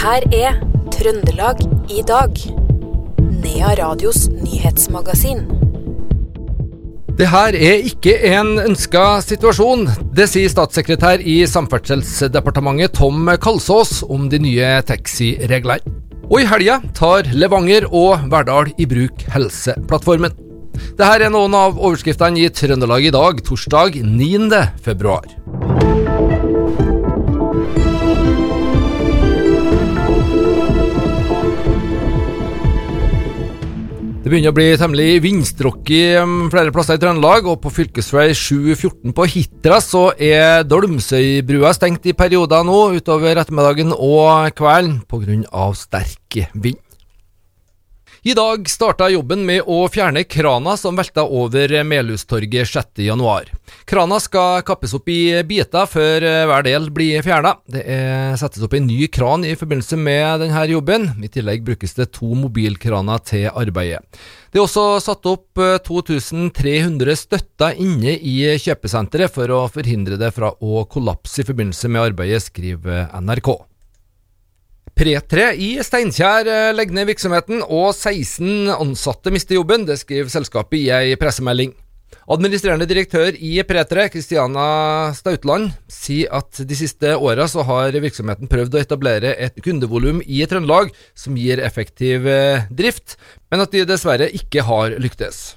her er Trøndelag i dag. Nea Radios nyhetsmagasin. Det her er ikke en ønska situasjon. Det sier statssekretær i Samferdselsdepartementet Tom Kalsås om de nye taxireglene. Og i helga tar Levanger og Verdal i bruk Helseplattformen. Dette er noen av overskriftene i Trøndelag i dag, torsdag 9. Det begynner å bli temmelig vindstråkig flere plasser i Trøndelag, og på fv. 714 på Hitra så er Dolmsøybrua stengt i perioder nå utover ettermiddagen og kvelden pga. sterk vind. I dag starta jobben med å fjerne krana som velta over Melhustorget 6.1. Krana skal kappes opp i biter før hver del blir fjerna. Det er settes opp en ny kran i forbindelse med denne jobben. I tillegg brukes det to mobilkraner til arbeidet. Det er også satt opp 2300 støtter inne i kjøpesenteret for å forhindre det fra å kollapse i forbindelse med arbeidet, skriver NRK. Pretre i Steinkjer eh, legger ned virksomheten, og 16 ansatte mister jobben. Det skriver selskapet i ei pressemelding. Administrerende direktør i Pretre, Kristiana Stautland, sier at de siste åra så har virksomheten prøvd å etablere et kundevolum i Trøndelag som gir effektiv eh, drift, men at de dessverre ikke har lyktes.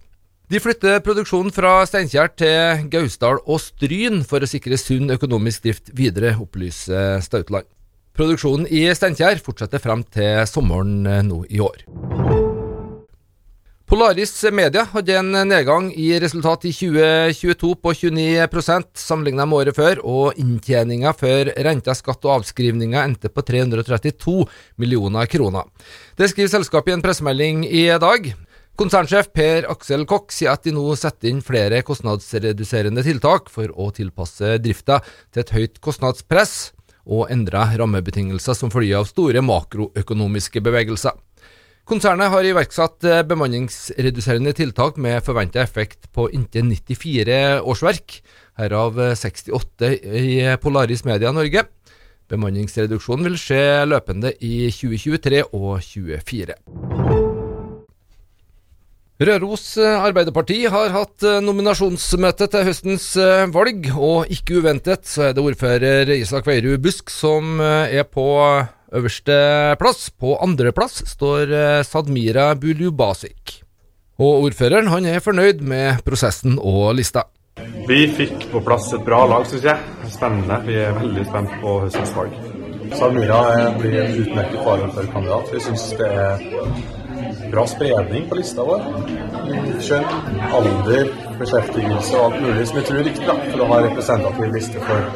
De flytter produksjonen fra Steinkjer til Gausdal og Stryn for å sikre sunn økonomisk drift videre, opplyser Stautland. Produksjonen i Steinkjer fortsetter frem til sommeren eh, nå i år. Polaris Media hadde en nedgang i resultat i 2022 på 29 sammenlignet med året før, og inntjeninga før renter, skatt og avskrivninger endte på 332 millioner kroner. Det skriver selskapet i en pressemelding i dag. Konsernsjef Per Aksel Kokk sier at de nå setter inn flere kostnadsreduserende tiltak for å tilpasse drifta til et høyt kostnadspress og endra rammebetingelser som følge av store makroøkonomiske bevegelser. Konsernet har iverksatt eh, bemanningsreduserende tiltak med forventa effekt på inntil 94 årsverk, herav 68 eh, i Polaris Media Norge. Bemanningsreduksjonen vil skje løpende i 2023 og 2024. Røros eh, Arbeiderparti har hatt eh, nominasjonsmøte til høstens eh, valg, og ikke uventet så er det ordfører Isak Veierud Busk som er på øverste plass. På andreplass står Sadmira Buljubasic. Og ordføreren han er fornøyd med prosessen og lista. Vi fikk på plass et bra lag, syns jeg. Spennende. Vi er veldig spent på høstens valg. Sadmira blir en utmerket varaordførerkandidat. Vi syns det er bra spredning på lista vår. Kjønn, alder, beskjeftigelse og alt mulig som vi tror er riktig da, for å ha representativ liste for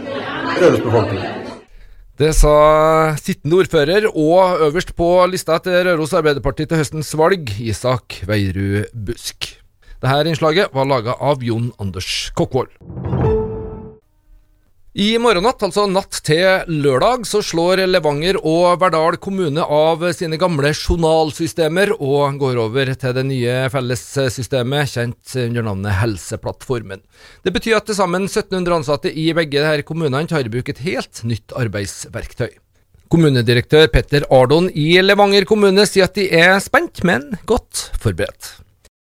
Røros befolkning. Det sa sittende ordfører og øverst på lista til Røros Arbeiderparti til høstens valg, Isak Veirud Busk. Dette innslaget var laga av Jon Anders Kokkvold. I morgen natt, altså natt til lørdag, så slår Levanger og Verdal kommune av sine gamle journalsystemer og går over til det nye fellessystemet kjent under navnet Helseplattformen. Det betyr at til sammen 1700 ansatte i begge disse kommunene tar i bruk et helt nytt arbeidsverktøy. Kommunedirektør Petter Ardon i Levanger kommune sier at de er spent, men godt forberedt.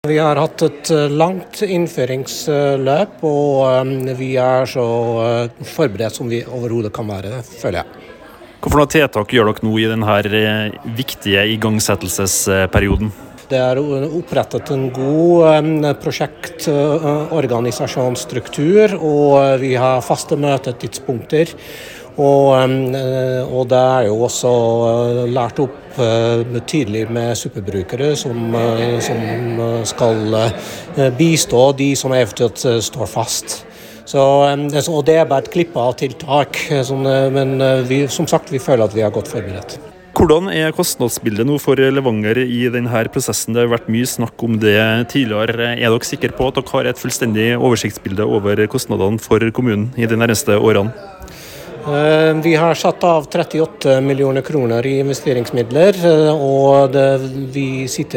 Vi har hatt et eh, langt innføringsløp, og eh, vi er så eh, forberedt som vi overhodet kan være, føler jeg. Hvilke tiltak gjør dere nå i denne viktige igangsettelsesperioden? Det er opprettet en god prosjektorganisasjonsstruktur, og vi har faste møtetidspunkter. Og, og det er jo også lært opp betydelig med superbrukere som, eh, som eh, skal eh, bistå de som eventuelt står fast. Så, og det er bare et klippe av tiltak, men vi, som sagt, vi føler at vi er godt forberedt. Hvordan er kostnadsbildet nå for Levanger i denne prosessen? Det har vært mye snakk om det tidligere. Er dere sikre på at dere har et fullstendig oversiktsbilde over kostnadene for kommunen i de nærmeste årene? Eh, vi har satt av 38 millioner kroner i investeringsmidler, eh, og det,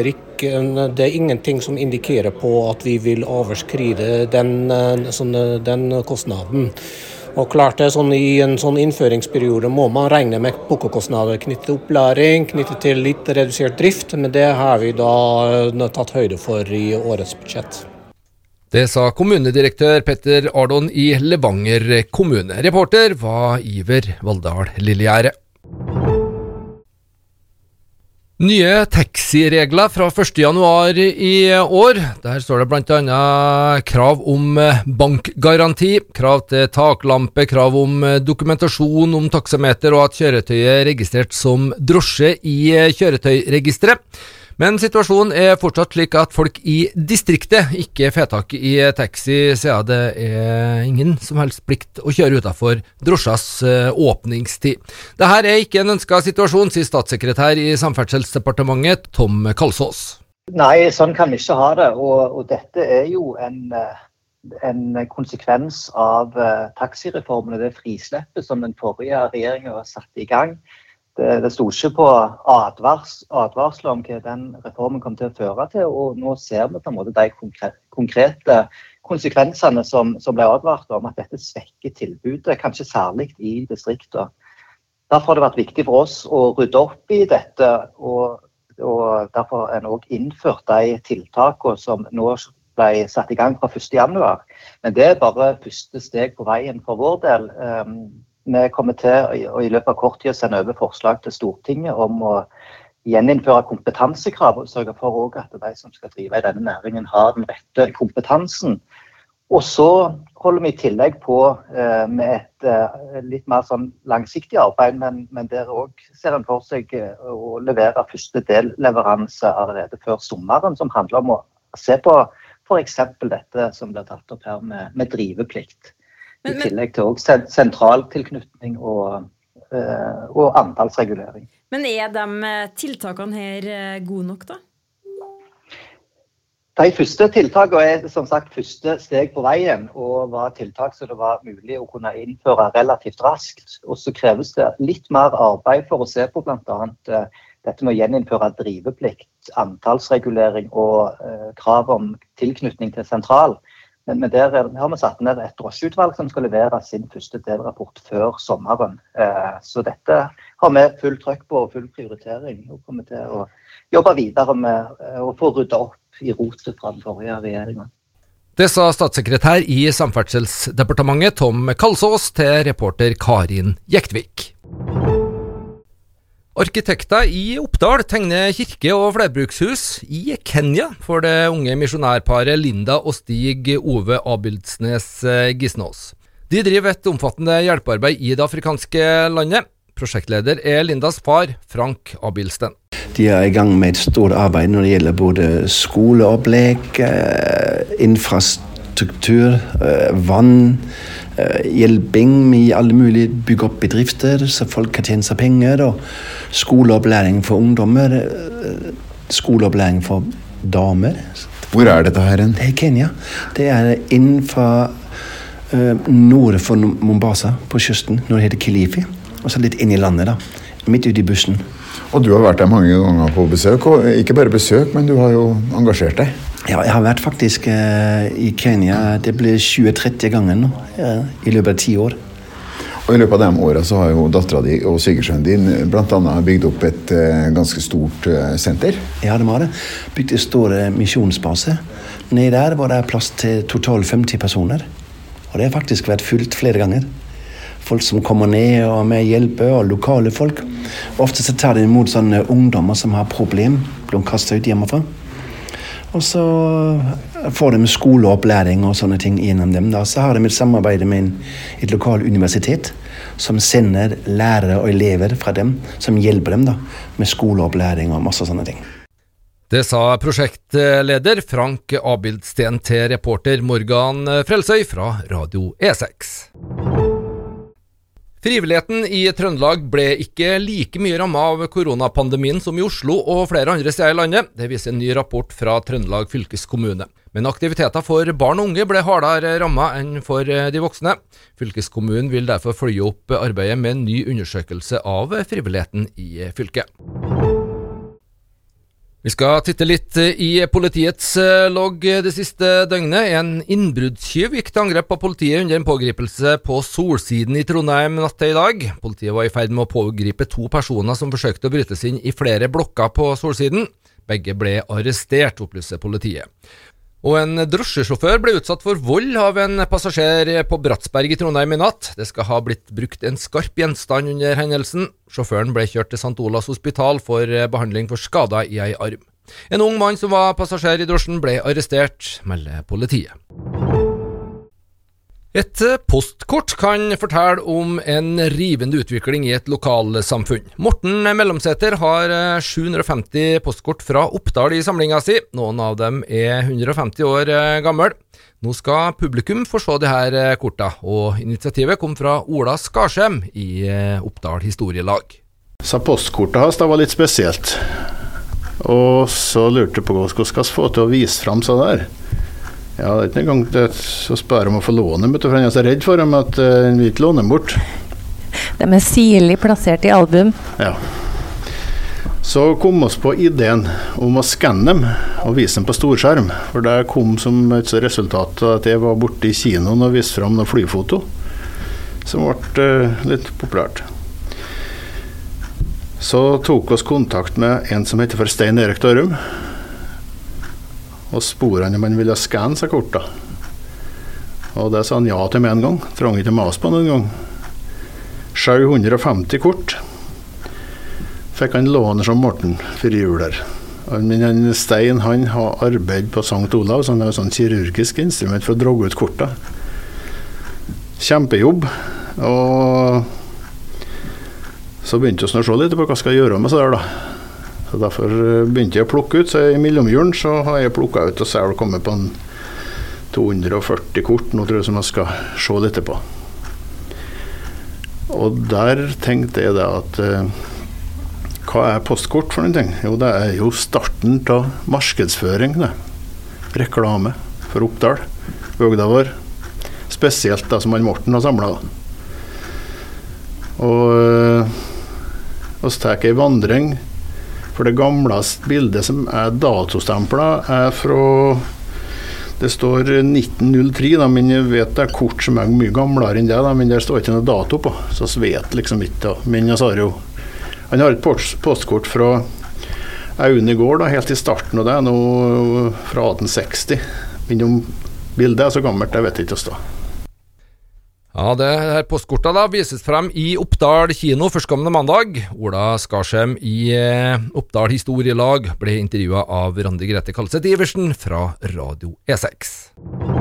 ikke, det er ingenting som indikerer på at vi vil overskride den, eh, sånn, den kostnaden. Og klart det, sånn I en sånn innføringsperiode må man regne med bokkekostnader knyttet til opplæring, knyttet til litt redusert drift, men det har vi da tatt høyde for i årets budsjett. Det sa kommunedirektør Petter Ardon i Levanger kommune. Reporter var Iver Valldal Lillegjerde. Nye taxiregler fra 1.1 i år. Der står det bl.a. krav om bankgaranti, krav til taklampe, krav om dokumentasjon om taksameter og at kjøretøyet er registrert som drosje i kjøretøyregisteret. Men situasjonen er fortsatt slik at folk i distriktet ikke får tak i taxi, siden det er ingen som helst plikt å kjøre utenfor drosjas eh, åpningstid. Dette er ikke en ønska situasjon, sier statssekretær i Samferdselsdepartementet Tom Kalsås. Nei, sånn kan vi ikke ha det. Og, og dette er jo en, eh, en konsekvens av uh, taxireformen og det frisleppet som den forrige regjeringa satte i gang det, det sto ikke på advars, advarsler om hva den reformen kom til å føre til. Og nå ser vi på en måte de konkrete konsekvensene som, som ble advart om, at dette svekker tilbudet, kanskje særlig i distriktene. Derfor har det vært viktig for oss å rydde opp i dette. og, og Derfor har en òg innført de tiltakene som nå ble satt i gang fra 1.1. Men det er bare første steg på veien for vår del. Um, vi kommer til å i løpet av kort tid sende over forslag til Stortinget om å gjeninnføre kompetansekrav og sørge for at de som skal drive i denne næringen, har den rette kompetansen. Og så holder vi i tillegg på eh, med et eh, litt mer sånn langsiktig arbeid, men, men der òg ser en for seg eh, å levere første delleveranse allerede før sommeren, som handler om å se på f.eks. dette som blir tatt opp her med, med driveplikt. Men, I tillegg til også sentraltilknytning og, uh, og antallsregulering. Men er de eh, tiltakene her eh, gode nok, da? De første tiltakene er som sagt første steg på veien, og var tiltak som det var mulig å kunne innføre relativt raskt. Og så kreves det litt mer arbeid for å se på bl.a. dette med å gjeninnføre driveplikt, antallsregulering og krav om tilknytning til sentral. Men, men der har vi satt ned et drosjeutvalg som skal levere sin første delrapport før sommeren. Eh, så dette har vi full trøkk på og full prioritering. Og kommer til å jobbe videre med eh, å få rydda opp i rotet fra den forrige regjeringa. Det sa statssekretær i Samferdselsdepartementet Tom Kalsås til reporter Karin Jektvik. Arkitekter i Oppdal tegner kirke- og flerbrukshus i Kenya for det unge misjonærparet Linda og Stig Ove Abildsnes eh, Gisnås. De driver et omfattende hjelpearbeid i det afrikanske landet. Prosjektleder er Lindas far, Frank Abilsten. De er i gang med et stort arbeid når det gjelder både skoleopplegg, eh, infrastruktur, eh, vann Eh, hjelping med alle mulige bygge opp bedrifter så folk kan tjene seg penger. og Skoleopplæring for ungdommer. Eh, skoleopplæring for damer. Hvor er dette her hen? Det er Kenya. Det er innenfor nord for Mombasa, på kysten. Når det heter Kilifi. Og så litt inn i landet, da. Midt ute i bussen. Og du har vært der mange ganger på besøk. Og ikke bare besøk, men du har jo engasjert deg. Ja, jeg har vært faktisk uh, i Kenya det ble 20-30 ganger nå, ja, i løpet av ti år. Og I løpet av de åra har jo dattera di og svigersønnen din bl.a. bygd opp et uh, ganske stort uh, senter? Ja, de har det. Bygd en stor misjonsbase. Nede der var det plass til totalt 50 personer. Og det har faktisk vært fullt flere ganger. Folk som kommer ned og med hjelp, og lokale folk. Ofte så tar de imot sånne ungdommer som har problem, blir kasta ut hjemmefra. Og så får de skoleopplæring og sånne ting gjennom dem. Da. Så har de et samarbeid med et lokalt universitet som sender lærere og elever fra dem, som hjelper dem da, med skoleopplæring og masse sånne ting. Det sa prosjektleder Frank Abildsten til reporter Morgan Frelsøy fra Radio E6. Frivilligheten i Trøndelag ble ikke like mye ramma av koronapandemien som i Oslo og flere andre steder i landet. Det viser en ny rapport fra Trøndelag fylkeskommune. Men aktiviteter for barn og unge ble hardere ramma enn for de voksne. Fylkeskommunen vil derfor følge opp arbeidet med en ny undersøkelse av frivilligheten i fylket. Vi skal titte litt i politiets eh, logg det siste døgnet. En innbruddstyv gikk til angrep på politiet under en pågripelse på Solsiden i Trondheim natt til i dag. Politiet var i ferd med å pågripe to personer som forsøkte å bryte seg inn i flere blokker på Solsiden. Begge ble arrestert, opplyser politiet. Og en drosjesjåfør ble utsatt for vold av en passasjer på Bratsberg i Trondheim i natt. Det skal ha blitt brukt en skarp gjenstand under hendelsen. Sjåføren ble kjørt til St. Olavs hospital for behandling for skader i ei arm. En ung mann som var passasjer i drosjen ble arrestert, melder politiet. Et eh, postkort kan fortelle om en rivende utvikling i et lokalsamfunn. Morten Mellomsæter har 750 eh, postkort fra Oppdal i samlinga si. Noen av dem er 150 år gammel. gamle. Nå skal publikum få se de her korta, og initiativet kom fra Ola Skarsheim i Oppdal historielag. Så postkortet hans var litt spesielt, og så lurte jeg på hvordan vi skal få til å vise fram sånn der. Ja, det er ikke engang det, å spørre om å få låne, for han er så redd for dem at han vil ikke låne dem bort. De er sirlig plassert i album. Ja. Så kom vi på ideen om å skanne dem og vise dem på storskjerm. For det kom som et resultat av at jeg var borte i kinoen og viste fram noen flyfoto, som ble uh, litt populært. Så tok vi kontakt med en som heter for Stein Erik Dørum og spurte han om han ville skanne seg korta. Og det sa han ja til med en gang. Trang ikke mase på noen gang. 750 kort fikk han låne som Morten for jul her. Men Stein han har arbeidet på St. Olav, så han har sånn kirurgisk instrument for å dra ut korta. Kjempejobb. Og så begynte vi å se litt på hva jeg skal gjøre med det der, da. Så Derfor eh, begynte jeg å plukke ut. Så i mellomjulen så har jeg plukka ut, og det kommet på en 240 kort nå, tror jeg, som jeg skal se litt på. Og der tenkte jeg da at eh, hva er postkort for noen ting? Jo, det er jo starten av markedsføring, det. Reklame for Oppdal, bygda vår. Spesielt det som han Morten har samla. Og så tar jeg ei vandring for det gamleste bildet som er datostempla, er fra det står 1903, da, men jeg vet det er kort som er mye gamlere enn det. Da, men der står ikke noe dato på, så vi vet liksom ikke. Da. Men jeg har jo Han har et postkort fra Aune gård, da, helt i starten, av det nå fra 1860. Men om bildet er så gammelt, det vet jeg ikke. Også, ja, det her postkortet da vises frem i Oppdal kino førstkommende mandag. Ola Skarsheim i eh, Oppdal historielag ble intervjua av Randi Grete Kalseth Iversen fra Radio E6.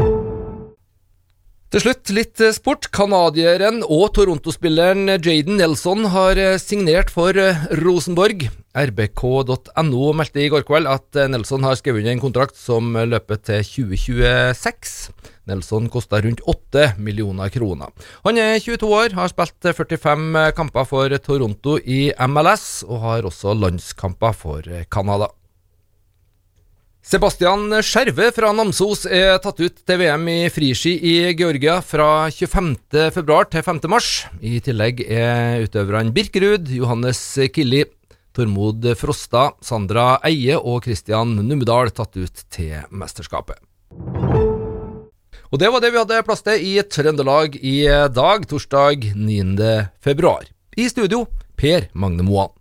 Til slutt litt eh, sport. Canadieren og Toronto-spilleren Jaden Nelson har eh, signert for Rosenborg. RBK.no meldte i går kveld at Nelson har skrevet under en kontrakt som løper til 2026. Nelson kosta rundt 8 millioner kroner. Han er 22 år, har spilt 45 kamper for Toronto i MLS, og har også landskamper for Canada. Sebastian Skjerve fra Namsos er tatt ut til VM i friski i Georgia fra 25.2 til 5.3. I tillegg er utøverne Birkerud, Johannes Killi, Tormod Frosta, Sandra Eie og Christian Numedal tatt ut til mesterskapet. Og det var det vi hadde plass til i Trøndelag i dag, torsdag 9. februar. I studio, Per Magne Moan.